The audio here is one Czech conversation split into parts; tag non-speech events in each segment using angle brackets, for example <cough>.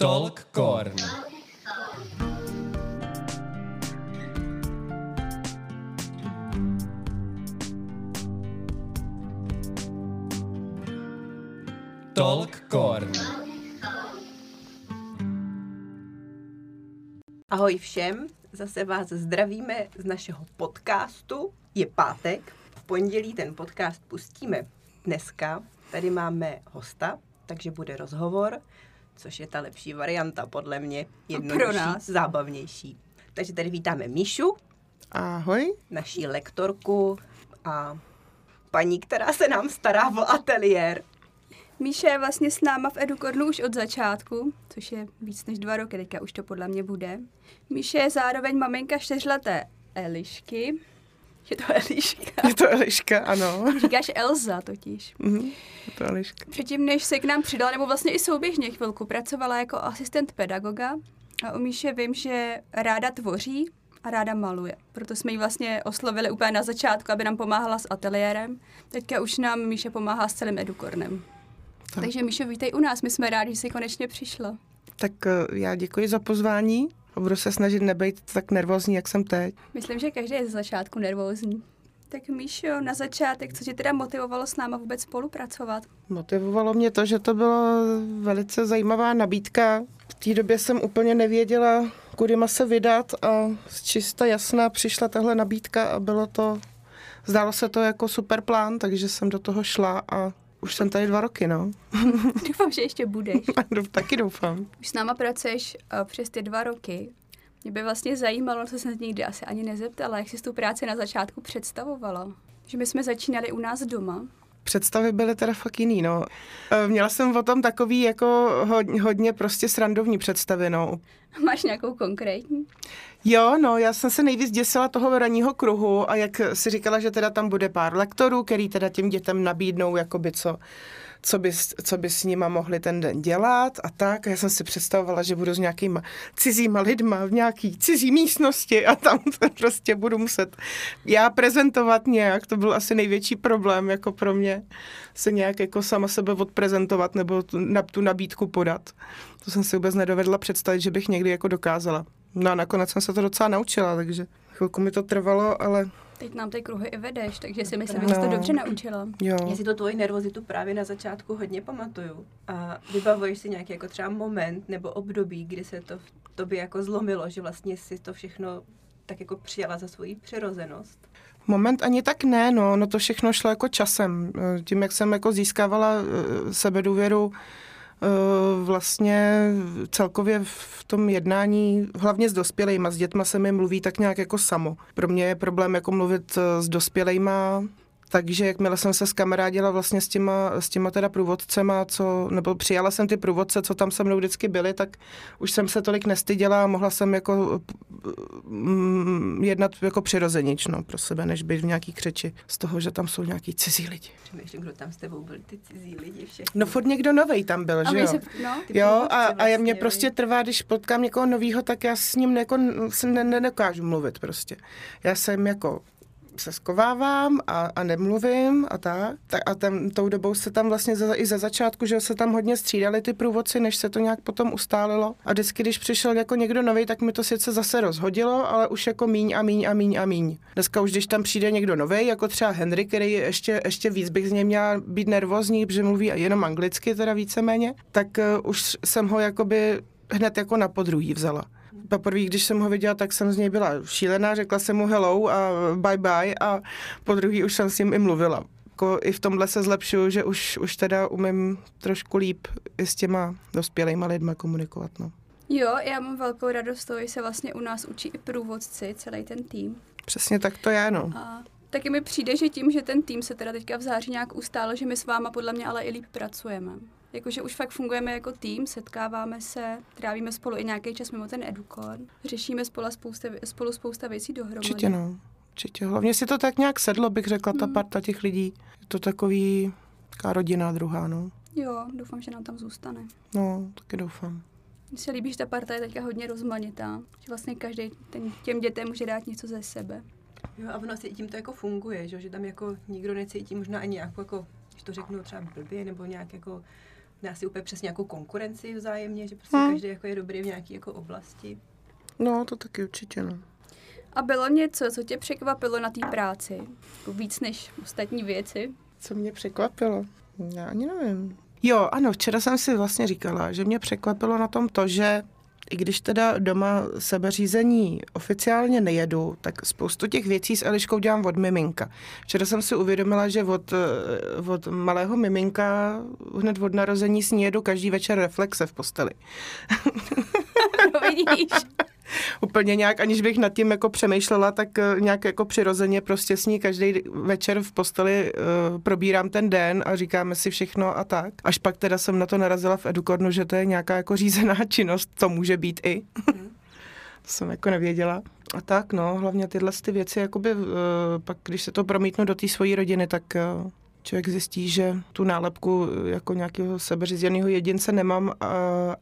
Talk Korn. Talk Korn. Ahoj všem, zase vás zdravíme z našeho podcastu. Je pátek, v pondělí ten podcast pustíme dneska. Tady máme hosta, takže bude rozhovor, což je ta lepší varianta podle mě, jednodušší, pro nás. zábavnější. Takže tady vítáme Míšu, Ahoj. naší lektorku a paní, která se nám stará o ateliér. Míša je vlastně s náma v Edukornu už od začátku, což je víc než dva roky, teďka už to podle mě bude. Míša je zároveň maminka čtyřleté Elišky. Je to Eliška. Je to Eliška, ano. Říkáš Elza totiž. Mhm, je to Eliška. Předtím, než se k nám přidala, nebo vlastně i souběžně chvilku, pracovala jako asistent pedagoga. A u Míše vím, že ráda tvoří a ráda maluje. Proto jsme ji vlastně oslovili úplně na začátku, aby nám pomáhala s ateliérem. Teďka už nám Míše pomáhá s celým Edukornem. Tak. Takže Míšo, vítej u nás, my jsme rádi, že jsi konečně přišla. Tak eh, já děkuji za pozvání budu se snažit nebejt tak nervózní, jak jsem teď. Myslím, že každý je ze začátku nervózní. Tak Míšo, na začátek, co tě teda motivovalo s náma vůbec spolupracovat? Motivovalo mě to, že to byla velice zajímavá nabídka. V té době jsem úplně nevěděla, kudy má se vydat a z čista jasná přišla tahle nabídka a bylo to, zdálo se to jako super plán, takže jsem do toho šla a už jsem tady dva roky, no. <laughs> Doufám, že ještě budeš. <laughs> Taky doufám. Už s náma pracuješ uh, přes ty dva roky. Mě by vlastně zajímalo, co jsem se nikdy asi ani nezeptala, jak jsi tu práci na začátku představovala. Že my jsme začínali u nás doma. Představy byly teda fakt jiný, no. E, Měla jsem o tom takový jako hodně, hodně prostě srandovní představy, no. <laughs> Máš nějakou konkrétní? Jo, no, já jsem se nejvíc děsila toho ranního kruhu a jak si říkala, že teda tam bude pár lektorů, který teda těm dětem nabídnou jakoby co, co by, co by s nima mohli ten den dělat a tak. Já jsem si představovala, že budu s nějakýma cizíma lidma v nějaký cizí místnosti a tam <laughs> prostě budu muset já prezentovat nějak. To byl asi největší problém jako pro mě se nějak jako sama sebe odprezentovat nebo tu, na, tu nabídku podat. To jsem si vůbec nedovedla představit, že bych někdy jako dokázala. No a nakonec jsem se to docela naučila, takže chvilku mi to trvalo, ale Teď nám ty kruhy i vedeš, takže si myslím, že jsi to No. dobře naučila. jo. Já si to tvoji nervozitu právě na začátku hodně pamatuju. A vybavuješ si nějaký jako třeba moment nebo období, kdy se to v tobě jako zlomilo, že vlastně si to všechno tak jako přijala za svoji přirozenost. Moment ani tak ne, no, no to všechno šlo jako časem. Eh, Tím, jak jsem jako získávala eh, sebedůvěru eh, vlastně celkově v tom jednání, hlavně s dospělejma, s dětma se mi mluví tak nějak jako samo. Pro mě je problém jako mluvit eh, s dospělejma, takže jakmile jsem se skamarádila vlastně s těma, s těma teda průvodcema, co, nebo přijala jsem ty průvodce, co tam se mnou vždycky byli, tak už jsem se tolik nestyděla a mohla jsem jako mm, jednat jako přirozenič, no, pro sebe, než být v nějaký křeči z toho, že tam jsou nějaký cizí lidi. Přemýšlím, kdo tam s tebou byli ty cizí lidi všechny. No furt někdo novej tam byl, A že jo? se, no, Jo, a, a vlastně, mě viď? prostě trvá, když potkám někoho novýho, tak já s ním jako se ne, nedokážu mluvit prostě. Já jsem jako se skovávám a, a nemluvím a tak. tak a tam, tou dobou se tam vlastně za, i za začátku, že se tam hodně střídali ty průvodci, než se to nějak potom ustálilo. A vždycky, když přišel jako někdo nový, tak mi to sice zase rozhodilo, ale už jako míň a míň a míň a míň. Dneska už, když tam přijde někdo nový, jako třeba Henry, který je ještě, ještě víc bych z něj měla být nervózní, protože mluví jenom anglicky, teda víceméně, tak uh, už jsem ho jakoby hned jako na podruhý vzala. Poprvé, když jsem ho viděla, tak jsem z něj byla šílená, řekla jsem mu hello a bye bye a po druhý už jsem s ním i mluvila. Jako I v tomhle se zlepšuju, že už, už teda umím trošku líp i s těma dospělejma lidma komunikovat. No. Jo, já mám velkou radost z toho, že se vlastně u nás učí i průvodci, celý ten tým. Přesně tak to je, no. A taky mi přijde, že tím, že ten tým se teda teďka v září nějak ustál, že my s váma podle mě ale i líp pracujeme. Jakože už fakt fungujeme jako tým, setkáváme se, trávíme spolu i nějaký čas mimo ten edukor, řešíme spolu spousta, spolu spousta věcí dohromady. Určitě no. Určitě. Hlavně si to tak nějak sedlo, bych řekla, ta Hmm. parta těch lidí. Je to takový, taková rodina druhá, no. Jo, doufám, že nám tam zůstane. No, taky doufám. Mně se líbí, že ta parta je teďka hodně rozmanitá, že vlastně každý ten, těm dětem může dát něco ze sebe. Jo, a ono asi tím to jako funguje, že, jo, že tam jako nikdo necítí možná ani jako, jako když to řeknu třeba blbě, nebo nějak jako Dá si úplně přes nějakou konkurenci vzájemně, že prostě Hmm. každý jako je dobrý v nějaké jako oblasti. No, to taky určitě, no. A bylo něco, co tě překvapilo na té práci? Jako víc než ostatní věci? Co mě překvapilo? Já ani nevím. Jo, ano, včera jsem si vlastně říkala, že mě překvapilo na tom to, že i když teda doma sebeřízení oficiálně nejedu, tak spoustu těch věcí s Eliškou dělám od miminka. Včera jsem si uvědomila, že od, eh, od malého miminka hned od narození s ní jedu každý večer reflexe v posteli. <laughs> No vidíš. <laughs> Úplně nějak, aniž bych nad tím jako přemýšlela, tak eh, nějak jako přirozeně prostě s ní každý večer v posteli uh, probírám ten den a říkáme si všechno a tak. Až pak teda jsem na to narazila v Edukornu, že to je nějaká jako řízená <laughs> činnost, to může být i. <laughs> to jsem jako nevěděla. A tak no, hlavně tyhle ty věci, jakoby uh, pak, když se to promítnu do té svojí rodiny, tak uh, člověk zjistí, že tu nálepku jako nějakého sebeřízeného jedince nemám, a,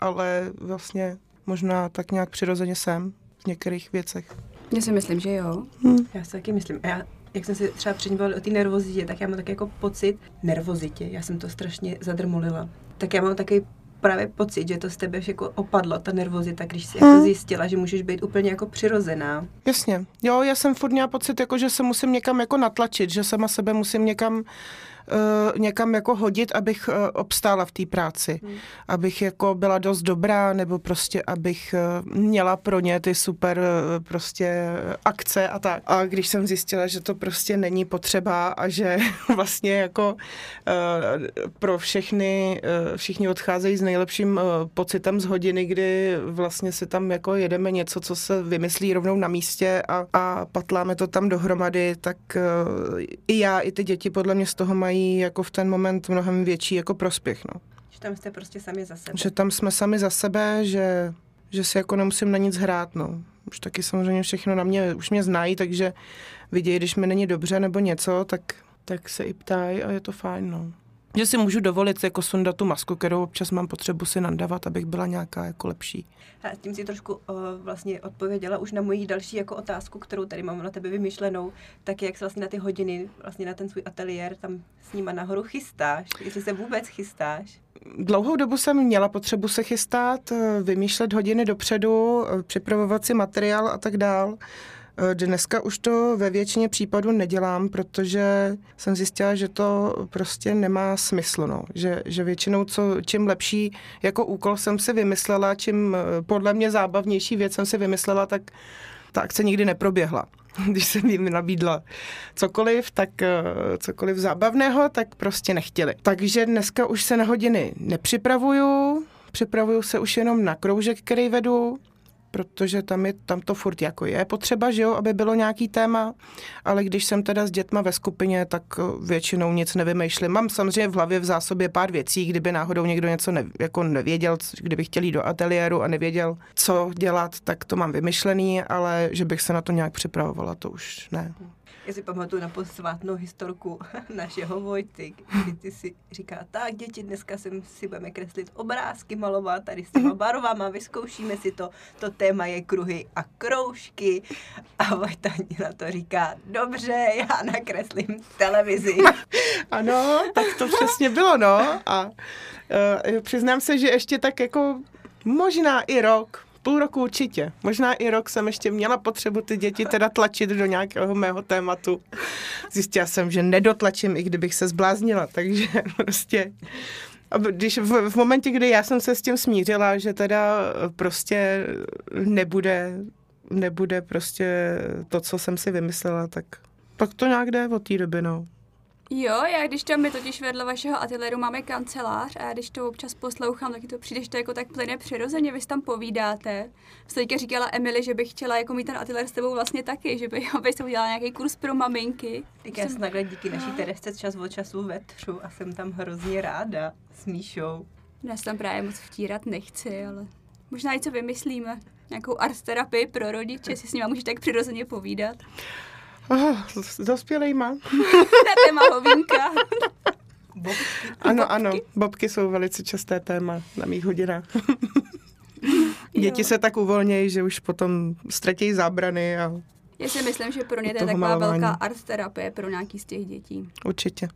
ale vlastně možná tak nějak přirozeně jsem v některých věcech. Já si myslím, že jo. Já si taky myslím. A já, jak jsem si třeba předtím o té nervozitě, tak já mám taky jako pocit nervozitě. Já jsem to strašně zadrmolila. Tak já mám taky právě pocit, že to z tebe jako opadlo, ta nervozita, když jsi jako Hmm. zjistila, že můžeš být úplně jako přirozená. Jasně. Jo, já jsem furt měla pocit, jako, že se musím někam jako natlačit, že sama sebe musím někam Uh, někam jako hodit, abych uh, obstála v té práci. Hmm. Abych jako byla dost dobrá, nebo prostě abych uh, měla pro ně ty super uh, prostě akce a tak. A když jsem zjistila, že to prostě není potřeba a že <laughs> vlastně jako uh, pro všechny, uh, všichni odcházejí s nejlepším uh, pocitem z hodiny, kdy vlastně si tam jako jedeme něco, co se vymyslí rovnou na místě a, a patláme to tam dohromady, tak uh, i já, i ty děti podle mě z toho mají jako v ten moment mnohem větší jako prospěch, no. Že tam jste prostě sami za sebe. Že tam jsme sami za sebe, že, že si jako nemusím na nic hrát, no. Už taky samozřejmě všechno na mě, už mě znají, takže vidějí, když mi není dobře nebo něco, tak, tak se i ptají a je to fajn, no. Že si můžu dovolit jako sundat tu masku, kterou občas mám potřebu si nandavat, abych byla nějaká jako lepší. A tím si trošku uh, vlastně odpověděla už na moji další jako otázku, kterou tady mám na tebe vymyšlenou, tak jak se vlastně na ty hodiny, vlastně na ten svůj ateliér tam s nima nahoru chystáš, jestli se vůbec chystáš. Dlouhou dobu jsem měla potřebu se chystat, eh, vymýšlet hodiny dopředu, eh, připravovat si materiál a tak dál. Eh, Dneska už to ve většině případů nedělám, protože jsem zjistila, že to prostě nemá smysl. No. Že, že většinou co, čím lepší jako úkol jsem si vymyslela, čím eh, podle mě zábavnější věc jsem si vymyslela, tak ta akce nikdy neproběhla. <laughs> Když jsem jim nabídla cokoliv, tak eh, cokoliv zábavného, tak prostě nechtěli. Takže dneska už se na hodiny nepřipravuju, připravuju se už jenom na kroužek, který vedu, protože tam, je, tam to furt jako je potřeba, že jo, aby bylo nějaký téma, ale když jsem teda s dětma ve skupině, tak eh, většinou nic nevymýšlím. Mám samozřejmě v hlavě v zásobě pár věcí, kdyby náhodou někdo něco ne, jako nevěděl, kdyby chtěl jít do ateliéru a nevěděl, co dělat, tak to mám vymyšlený, ale že bych se na to nějak připravovala, to už ne. Já si pamatuju na posvátnou historku <laughs> našeho Vojty, kdy ty si říká, tak děti, dneska sem si budeme kreslit obrázky, malovat tady s těma barvama, vyzkoušíme si to, to téma je kruhy a kroužky. A Vojta na to říká, dobře, já nakreslím televizi. <laughs> Ano, tak to přesně bylo, no. A uh, přiznám se, že ještě tak jako možná i rok, půl roku určitě. Možná i rok jsem ještě měla potřebu ty děti teda tlačit do nějakého mého tématu. Zjistila jsem, že nedotlačím, i kdybych se zbláznila, takže <laughs> prostě... A když v, v momentě, kdy já jsem se s tím smířila, že teda prostě nebude, nebude prostě to, co jsem si vymyslela, tak pak to nějak jde od té doby, no. Jo, já když tam my totiž vedle vašeho ateliéru máme kancelář a já když to občas poslouchám, taky to přijde, že to jako tak plyne přirozeně, vy tam povídáte. Jste teďka říkala Emily, že by chtěla jako mít ten ateliér s tebou vlastně taky, že by, <laughs> aby se udělala nějaký kurz pro maminky. Tak já se takhle díky naší Teresce čas od času vetřu a jsem tam hrozně ráda s Míšou. Já se tam právě moc vtírat nechci, ale možná něco vymyslíme. Nějakou art terapii pro rodiče, si s nimi můžeš tak přirozeně povídat. Oh, dospělejma. <laughs> Na téma hovínka. Bobky. Ano, ano, bobky jsou velice časté téma na mých hodinách. <laughs> Děti Jo. se tak uvolnějí, že už potom ztratí zábrany a Já si myslím, že pro ně to je taková malování. velká art terapie pro nějaký z těch dětí, určitě.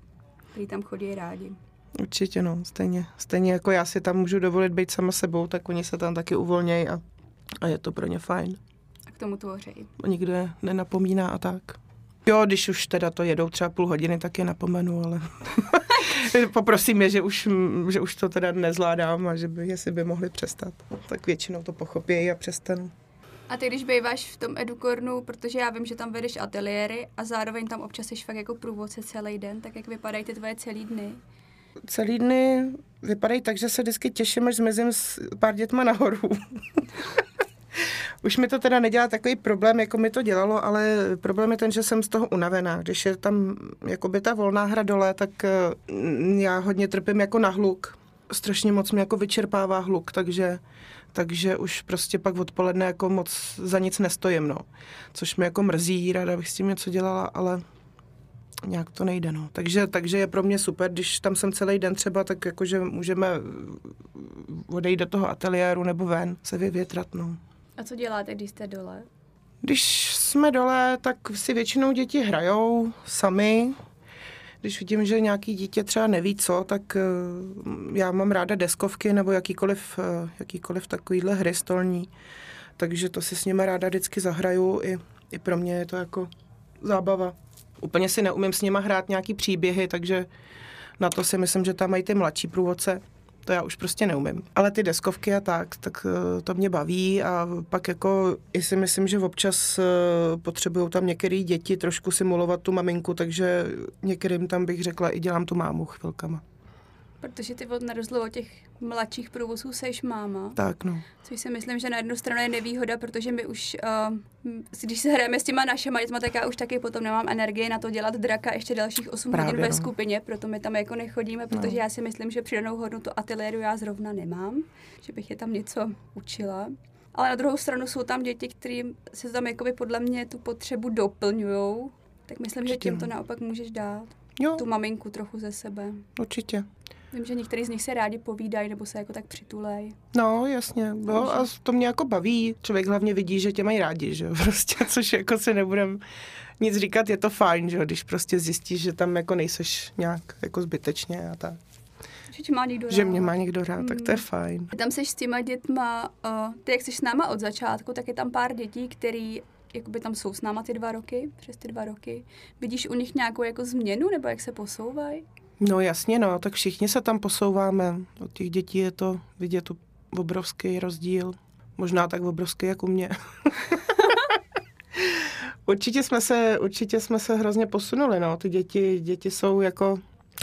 kteří tam chodí rádi. Určitě, no. Stejně, stejně jako já si tam můžu dovolit být sama sebou, tak oni se tam taky uvolnějí a, a je to pro ně fajn. Tomu tvoří. Nikdo je nenapomíná a tak. Jo, když už teda to jedou třeba půl hodiny, tak je napomenu, ale <laughs> poprosím je, že už, že už to teda nezvládám a že by, jestli by mohli přestat. Tak většinou to pochopí a přestanu. A ty, když býváš v tom Edukornu, protože já vím, že tam vedeš ateliéry a zároveň tam občas jsi fakt jako průvodce celý den, tak jak vypadají ty tvoje celý dny? Celý dny vypadají tak, že se vždycky těším, až zmizím s pár dětma nahoru. <laughs> <laughs> Už mi to teda nedělá takový problém, jako mi to dělalo, ale problém je ten, že jsem z toho unavená. Když je tam jakoby ta volná hra dole, tak mm, já hodně trpím jako na hluk. Strašně moc mě jako vyčerpává hluk, takže, takže už prostě pak odpoledne jako moc za nic nestojím, no. Což mi jako mrzí, ráda bych s tím něco dělala, ale nějak to nejde, no. Takže, takže je pro mě super, když tam jsem celý den třeba, tak jakože můžeme odejít do toho ateliéru nebo ven, se vyvětrat, no. A co děláte, když jste dole? Když jsme dole, tak si většinou děti hrajou sami. Když vidím, že nějaký dítě třeba neví co, tak eh, já mám ráda deskovky nebo jakýkoliv, eh, jakýkoliv takovýhle hry stolní. Takže to si s nimi ráda vždycky zahraju. I, I pro mě je to jako zábava. Úplně si neumím s nima hrát nějaký příběhy, takže na to si myslím, že tam mají ty mladší průvodce to já už prostě neumím. Ale ty deskovky a tak, tak eh, to mě baví a pak jako i si myslím, že občas eh, potřebují tam některé děti trošku simulovat tu maminku, takže některým tam bych řekla i dělám tu mámu chvilkama. Protože ty od na od těch mladších průvozů seš máma. Tak, no. Což si myslím, že na jednu stranu je nevýhoda, protože my už, uh, když se hrajeme s těma našima dětma, tak já už taky potom nemám energii na to dělat draka ještě dalších 8 Právě, hodin ve no. skupině, proto my tam jako nechodíme, protože no. já si myslím, že přidanou hodnotu ateliéru já zrovna nemám, že bych je tam něco učila. Ale na druhou stranu jsou tam děti, kterým se tam jakoby podle mě tu potřebu doplňují, tak myslím, Určitě, že tím to no. naopak můžeš dát. Jo. Tu maminku trochu ze sebe. Určitě. Vím, že některý z nich se rádi povídají nebo se jako tak přitulej. No, jasně. No, a to mě jako baví. Člověk hlavně vidí, že tě mají rádi, že jo, <laughs> prostě, což jako si nebudem nic říkat, je to fajn, že jo, když prostě zjistíš, že tam jako nejseš nějak jako zbytečně a tak. Že tě má někdo rád. Že mě má někdo rád, mm. tak to je mm. fajn. Tam jsi s těma dětma, uh, ty jak jsi s náma od začátku, tak je tam pár dětí, který jakoby tam jsou s náma ty dva roky, přes ty dva roky. Vidíš u nich nějakou jako změnu, nebo jak se posouvají? No jasně, no, tak všichni se tam posouváme. Od těch dětí je to vidět tu obrovský rozdíl. Možná tak obrovský, jako mě. <laughs> určitě, jsme se, určitě jsme se hrozně posunuli, no. Ty děti, děti jsou jako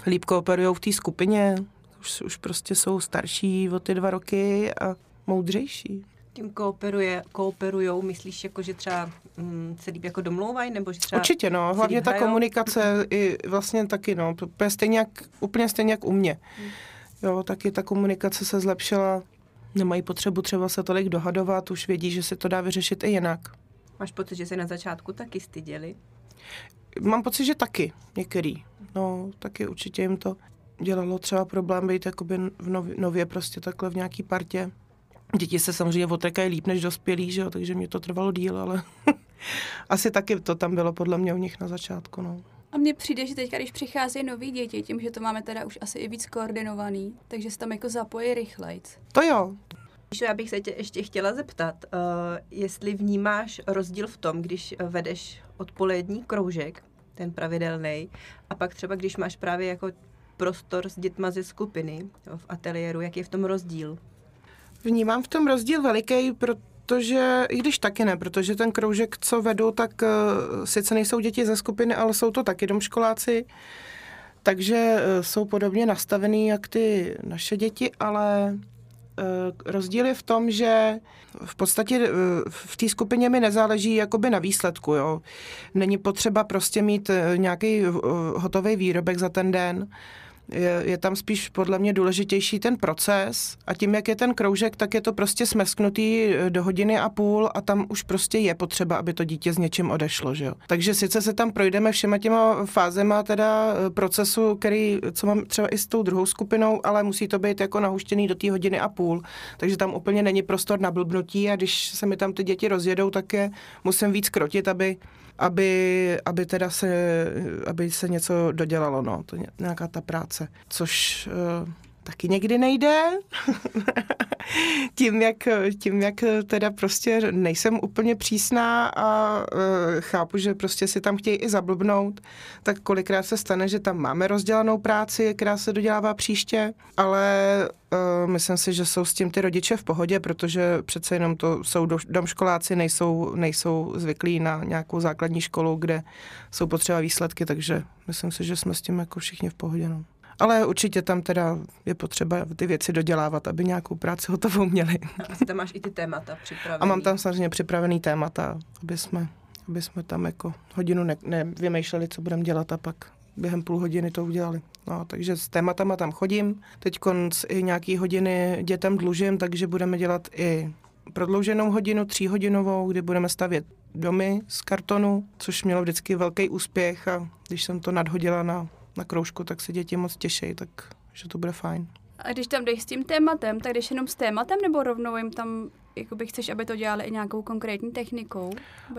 líp kooperují v té skupině. Už, už prostě jsou starší o ty dva roky a moudřejší tím kooperuje, kooperujou, myslíš, jako, že třeba mm, se líp jako domlouvají, nebo že třeba Určitě, no, hlavně ta komunikace i vlastně taky, no, úplně stejně jak, úplně stejně jak u mě. Hmm. Jo, taky ta komunikace se zlepšila, nemají potřebu třeba se tolik dohadovat, už vědí, že se to dá vyřešit i jinak. Máš pocit, že se na začátku taky styděli? Mám pocit, že taky, některý. No, taky určitě jim to dělalo třeba problém být jakoby v nově, nově prostě takhle v nějaký partě. Děti se samozřejmě otrkají líp než dospělí, že jo, takže mě to trvalo díl, ale <laughs> asi taky to tam bylo podle mě u nich na začátku. No. A mně přijde, že teď, když přicházejí noví děti, tím, že to máme teda už asi i víc koordinovaný, takže se tam jako zapojí rychleji. To jo. Já bych se tě ještě chtěla zeptat, uh, jestli vnímáš rozdíl v tom, když vedeš odpolední kroužek, ten pravidelný, a pak třeba když máš právě jako prostor s dětma ze skupiny v ateliéru, jak je v tom rozdíl? Vnímám v tom rozdíl veliký, protože, i když taky ne, protože ten kroužek, co vedu, tak uh, sice nejsou děti ze skupiny, ale jsou to taky domškoláci, takže uh, jsou podobně nastavený jak ty naše děti, ale uh, rozdíl je v tom, že v podstatě v té skupině mi nezáleží jakoby na výsledku, jo. Není potřeba prostě mít nějaký hotový výrobek za ten den, je, je tam spíš podle mě důležitější ten proces a tím, jak je ten kroužek, tak je to prostě smesknutý eh, do hodiny a půl a tam už prostě je potřeba, aby to dítě s něčím odešlo, že jo. Takže sice se tam projdeme všema těma fázema teda eh, procesu, který, co mám třeba i s tou druhou skupinou, ale musí to být jako nahuštěný do té hodiny a půl, takže tam úplně není prostor na blbnutí a když se mi tam ty děti rozjedou, tak je musím víc krotit, aby aby, aby teda se, aby se něco dodělalo, no, to nějaká ta práce. Což uh, taky někdy nejde. <laughs> tím, jak, tím, jak teda prostě nejsem úplně přísná a uh, chápu, že prostě si tam chtějí i zablbnout, tak kolikrát se stane, že tam máme rozdělanou práci, která se dodělává příště, ale uh, myslím si, že jsou s tím ty rodiče v pohodě, protože přece jenom to jsou do, domškoláci, nejsou, nejsou zvyklí na nějakou základní školu, kde jsou potřeba výsledky, takže myslím si, že jsme s tím jako všichni v pohodě. No. Ale určitě tam teda je potřeba ty věci dodělávat, aby nějakou práci hotovou měli. A tam máš i ty témata připravené. A mám tam samozřejmě připravený témata, aby jsme, aby jsme tam jako hodinu ne, nevymýšleli, co budeme dělat a pak během půl hodiny to udělali. No, takže s tématama tam chodím. Teď i nějaký hodiny dětem dlužím, takže budeme dělat i prodlouženou hodinu, tříhodinovou, kdy budeme stavět domy z kartonu, což mělo vždycky velký úspěch a když jsem to nadhodila na na kroužku, tak se děti moc těší, tak že to bude fajn. A když tam jdeš s tím tématem, tak jdeš jenom s tématem, nebo rovnou jim tam jakoby chceš, aby to dělali i nějakou konkrétní technikou?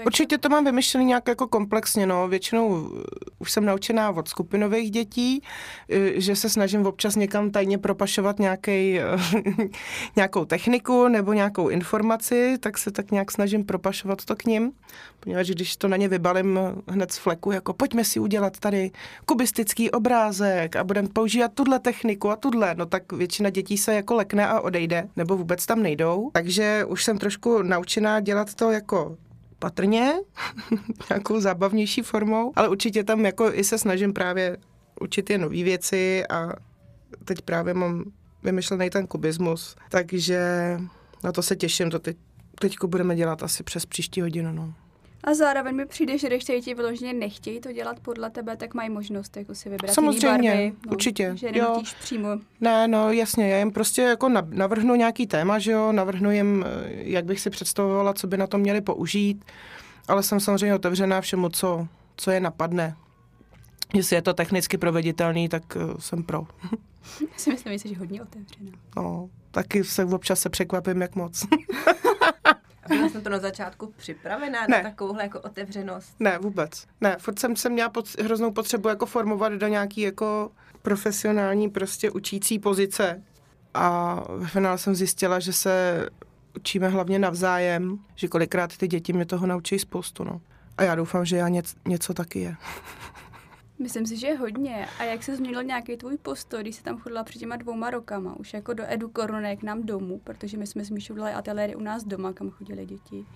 Určitě to mám vymyšlené nějak jako komplexně, no. Většinou už jsem naučená od skupinových dětí, uh, že se snažím občas někam tajně propašovat nějaký, uh, <laughs> nějakou techniku nebo nějakou informaci, tak se tak nějak snažím propašovat to k ním, poněvadž když to na ně vybalím hned z fleku, jako pojďme si udělat tady kubistický obrázek a budeme používat tuhle techniku a tuhle, no tak většina dětí se jako lekne a odejde, nebo vůbec tam nejdou. Takže už jsem trošku naučená dělat to jako patrně, <laughs> nějakou zábavnější formou, ale určitě tam jako i se snažím právě učit je nové věci a teď právě mám vymyšlený ten kubismus, takže na to se těším, to teď, teďko budeme dělat asi přes příští hodinu, no. A zároveň mi přijde, že když ti vyloženě nechtějí to dělat podle tebe, tak mají možnost jako si vybrat Samozřejmě, barvy, no, určitě. Že nenutíš přímo. Ne, no jasně, já jim prostě jako navrhnu nějaký téma, že jo, navrhnu jim, eh, jak bych si představovala, co by na to měli použít, ale jsem samozřejmě otevřená všemu, co, co je napadne. Jestli je to technicky proveditelný, tak uh, jsem pro. <laughs> Já si myslím, že jsi hodně otevřená. No, taky se občas se překvapím, jak moc. <laughs> byla jsem to na začátku připravená ne. na takovouhle jako otevřenost? Ne, vůbec. Ne, furt jsem se měla pod, hroznou potřebu jako formovat do nějaký jako profesionální prostě učící pozice. A ve finále jsem zjistila, že se učíme hlavně navzájem, že kolikrát ty děti mě toho naučí spoustu, no. A já doufám, že já něco, něco taky je. <laughs> Myslím si, že hodně. A jak se změnil nějaký tvůj postoj, když jsi tam chodila před těma dvouma rokama, už jako do Edu Korone k nám domů, protože my jsme s Míšou dělali ateliéry u nás doma, kam chodili děti.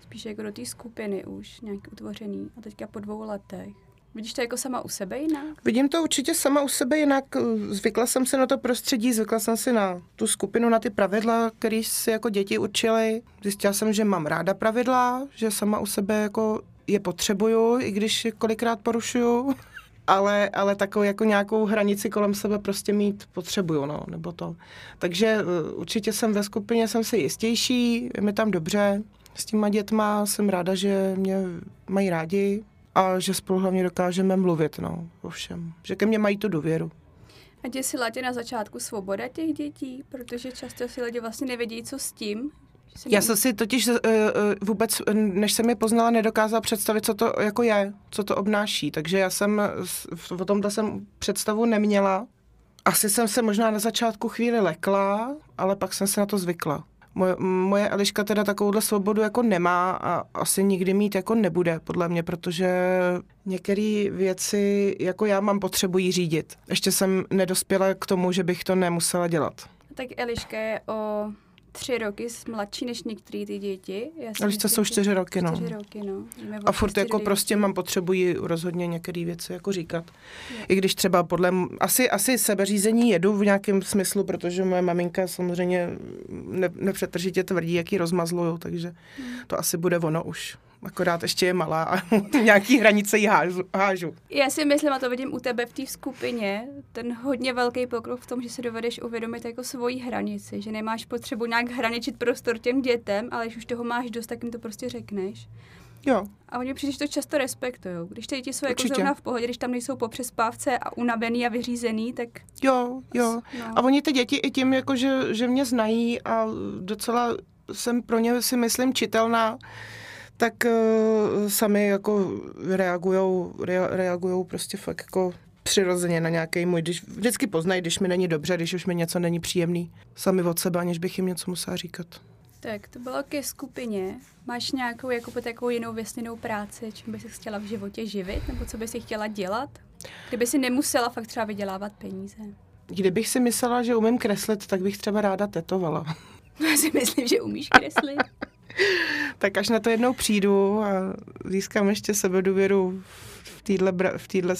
Spíš jako do té skupiny už, nějak utvořený. A teďka po dvou letech. Vidíš to jako sama u sebe jinak? Vidím to určitě sama u sebe jinak. Zvykla jsem se na to prostředí, zvykla jsem si na tu skupinu, na ty pravidla, které si jako děti učili. Zjistila jsem, že mám ráda pravidla, že sama u sebe jako je potřebuju, i když kolikrát porušuju ale, ale takovou jako nějakou hranici kolem sebe prostě mít potřebuju, no, nebo to. Takže uh, určitě jsem ve skupině, jsem si jistější, je mi tam dobře, s těma dětma jsem ráda, že mě mají rádi a že spolu hlavně dokážeme mluvit, no, o všem. Že ke mně mají tu důvěru. A tě si na začátku svoboda těch dětí, protože často si lidi vlastně nevědí, co s tím, já jsem si totiž uh, vůbec, než jsem je poznala, nedokázala představit, co to jako je, co to obnáší. Takže já jsem o tomto jsem představu neměla. Asi jsem se možná na začátku chvíli lekla, ale pak jsem se na to zvykla. Moje, moje Eliška teda takovouhle svobodu jako nemá a asi nikdy mít jako nebude, podle mě, protože některé věci, jako já mám potřebují řídit. Ještě jsem nedospěla k tomu, že bych to nemusela dělat. Tak Eliška je o tři roky mladší než některé ty děti. Já Ale to jsou čtyři roky, no. Čtyři roky, no. A furt jako prostě mám potřebuji rozhodně některé věci jako říkat. Je. I když třeba podle, asi, asi sebeřízení jedu v nějakém smyslu, protože moje maminka samozřejmě ne, nepřetržitě tvrdí, jaký rozmazluju, takže hmm. to asi bude ono už akorát ještě je malá a <laughs> nějaký hranice jí hážu, hážu. Já si myslím, a to vidím u tebe v té skupině, ten hodně velký pokrok v tom, že si dovedeš uvědomit jako svoji hranici, že nemáš potřebu nějak hraničit prostor těm dětem, ale když už toho máš dost, tak jim to prostě řekneš. Jo. A oni přijde, to často respektují. Když ty děti jsou jako zrovna v pohodě, když tam nejsou po přespávce a unavený a vyřízený, tak... Jo, jo. No. A oni ty děti i tím, jako že, že mě znají a docela jsem pro ně si myslím čitelná, tak uh, sami jako reagujou, re, reagujou prostě fakt jako přirozeně na nějaký můj, když vždycky poznají, když mi není dobře, když už mi něco není příjemný, sami od sebe, aniž bych jim něco musela říkat. Tak to bylo ke skupině. Máš nějakou jako takovou jinou věsněnou práci, čím bys chtěla v životě živit, nebo co bys si chtěla dělat? Kdyby si nemusela fakt třeba vydělávat peníze. Kdybych si myslela, že umím kreslit, tak bych třeba ráda tetovala. <laughs> Já si myslím, že umíš kreslit. <laughs> tak až na to jednou přijdu a získám ještě sebedůvěru v, týhle, v, týhle,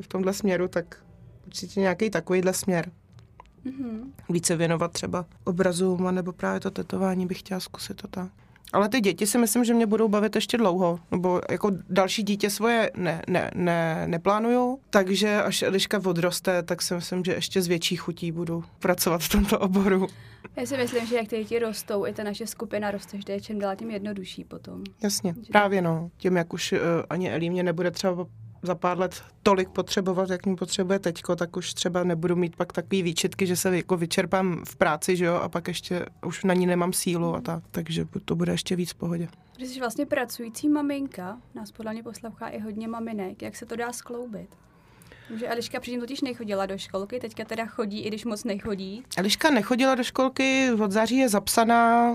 v tomhle směru, tak určitě nějaký takovýhle směr. Mm-hmm. Více věnovat třeba obrazům, nebo právě to tetování bych chtěla zkusit to tak. Ale ty děti si myslím, že mě budou bavit ještě dlouho, nebo jako další dítě svoje ne, ne, ne, neplánuju, takže až Eliška odroste, tak si myslím, že ještě z větší chutí budu pracovat v tomto oboru. Já si myslím, že jak ty děti rostou, i ta naše skupina roste, že je čím dál tím jednodušší potom. Jasně, že... právě no. Tím, jak už uh, ani Elí mě nebude třeba za pár let tolik potřebovat, jak mi potřebuje teďko, tak už třeba nebudu mít pak takový výčitky, že se jako vyčerpám v práci, že jo, a pak ještě už na ní nemám sílu a tak, takže to bude ještě víc v pohodě. Když jsi vlastně pracující maminka, nás podle mě poslouchá i hodně maminek, jak se to dá skloubit? Že Eliška předtím totiž nechodila do školky, teďka teda chodí, i když moc nechodí. Eliška nechodila do školky, od září je zapsaná,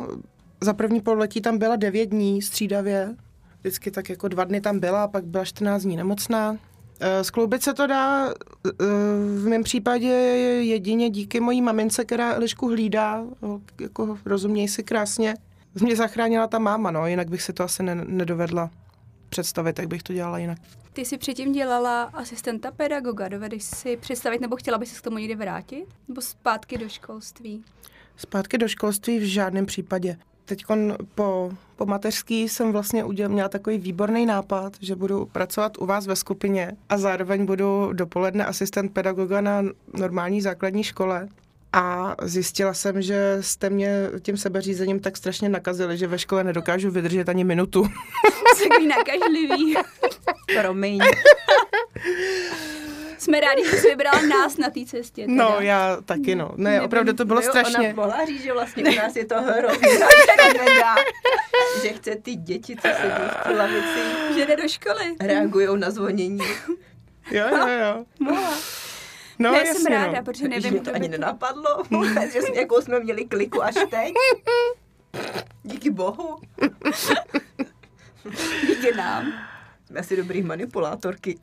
za první pololetí tam byla devět dní střídavě, vždycky tak jako dva dny tam byla, pak byla 14 dní nemocná. Eh, skloubit se to dá eh, v mém případě jedině díky mojí mamince, která Elišku hlídá, jako rozuměj si krásně. Mě zachránila ta máma, no, jinak bych si to asi nedovedla představit, jak bych to dělala jinak. Ty jsi předtím dělala asistenta pedagoga, dovedeš si představit, nebo chtěla bys se k tomu někdy vrátit? Nebo zpátky do školství? Zpátky do školství v žádném případě teď po, po mateřský jsem vlastně udělal, měla takový výborný nápad, že budu pracovat u vás ve skupině a zároveň budu dopoledne asistent pedagoga na normální základní škole. A zjistila jsem, že jste mě tím sebeřízením tak strašně nakazili, že ve škole nedokážu vydržet ani minutu. <laughs> Jsi nakažlivý. <laughs> Promiň. <laughs> Jsme rádi, že jsi vybrala nás na té cestě. Teda. No, já taky no. Ne, Nevím, opravdu to bylo jo, strašně. Ona mohla říct, že vlastně u nás je to hrozně, nedá, že chce ty děti, co sedí v té lavici, že jde do školy. Reagují na zvonění. Jo, jo, jo. Mohla. No, ne, jasně, jsem ráda, no. protože nevím, že to ani nenapadlo, <laughs> že jsme, jakou jsme měli kliku až teď. <laughs> Díky bohu. <laughs> Díky nám. Jsme asi dobrý manipulátorky.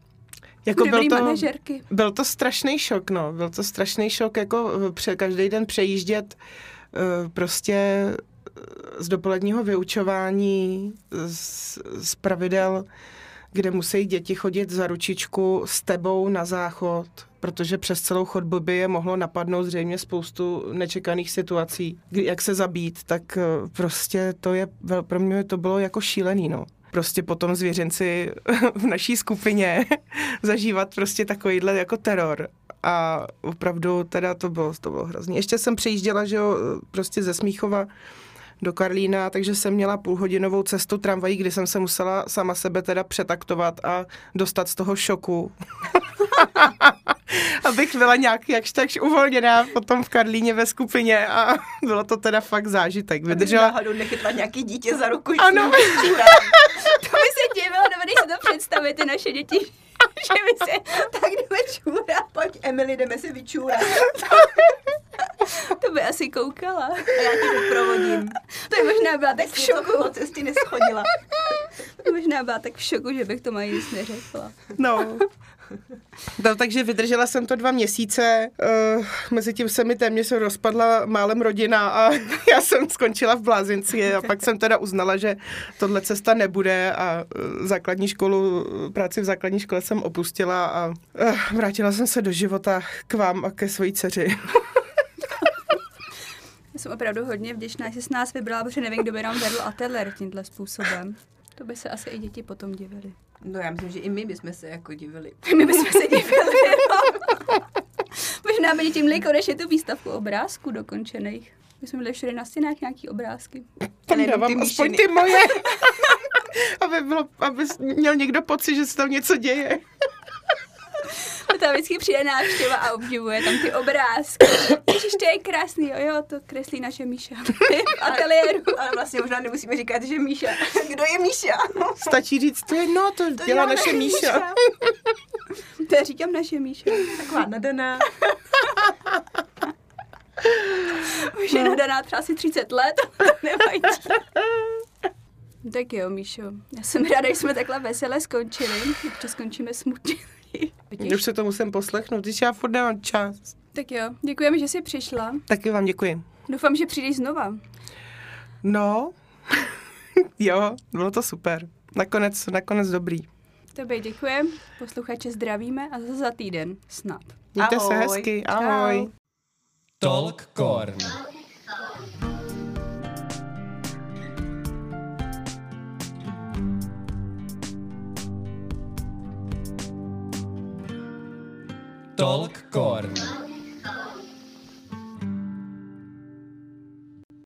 Jako byl to, manažerky. byl to strašný šok, no. Byl to strašný šok, jako eh, pře, každý den přejíždět uh, prostě eh, z dopoledního vyučování, z, z pravidel, kde musí děti chodit za ručičku s tebou na záchod, protože přes celou chodbu by je mohlo napadnout zřejmě spoustu nečekaných situací, jak se zabít, tak prostě to je, pro mě to bylo jako šílený, no prostě potom zvěřenci <laughs> v naší skupině <laughs> zažívat prostě takovýhle jako teror. A opravdu teda to bylo, to bylo hrozný. Ještě jsem přejížděla, že jo, prostě ze Smíchova do Karlína, takže jsem měla půlhodinovou cestu tramvají, kdy jsem se musela sama sebe teda přetaktovat a dostat z toho šoku. <laughs> Abych byla nějak jakž takž uvolněná potom v Karlíně ve skupině a <laughs> bylo to teda fakt zážitek. Vydržela... náhodou nechytla nějaký dítě za ruku. Ano. to by se divilo, dovedeš si to představit, ty naše děti. <laughs> že by se tak jdeme čůrat, pojď Emily, jdeme si vyčůrat. to by asi koukala. A já tě doprovodím. To je možná byla tak v šoku. Po cestě neschodila. možná byla tak v šoku, že bych to mají nic neřekla. No. <laughs> No, takže vydržela jsem to dva měsíce, uh, mezi tím se mi téměř rozpadla málem rodina a <laughs> já jsem skončila v blázinci a <laughs> pak jsem teda uznala, že tohle cesta nebude a uh, základní školu, práci v základní škole jsem opustila a uh, vrátila jsem se do života k vám a ke svojí dceři. Já jsem opravdu hodně vděčná, že jsi s nás vybrala, protože nevím, kdo by nám vedl ateliér tímhle způsobem. To by se asi i děti potom divili. No já myslím, že i my bychom se jako divili. <laughs> My bychom se divili, no. <laughs> Možná by tím měli konečně tu výstavku obrázků dokončených. My jsme byli všude na stěnách nějaký obrázky. Tam dávám ty aspoň ty moje. <laughs> aby, bylo, aby měl někdo pocit, že se tam něco děje. Tam vždycky přijde návštěva a obdivuje tam ty obrázky. Ježiš, to je krásný, jo, jo, to kreslí naše Míša v ateliéru. Ale vlastně možná nemusíme říkat, že Míša. Kdo je Míša? Stačí říct, to je, no, to, to dělá naše Míša. To já říkám naše Míša. Taková nadaná. Už je nadaná třeba asi 30 let, nevadí. Tak jo, Míšo. Já jsem ráda, že jsme takhle veselé skončili. Ještě skončíme smutně. Už se to musím poslechnout, když já furt nemám čas. Tak jo, děkujeme, že jsi přišla. Taky vám děkuji. Doufám, že přijdeš znova. No, <laughs> jo, bylo to super. Nakonec, nakonec dobrý. Tobě děkujeme, posluchače zdravíme a zase za týden snad. Mějte se Ahoj. hezky, ahoj. Čau. Talk Corn. Talk Corn.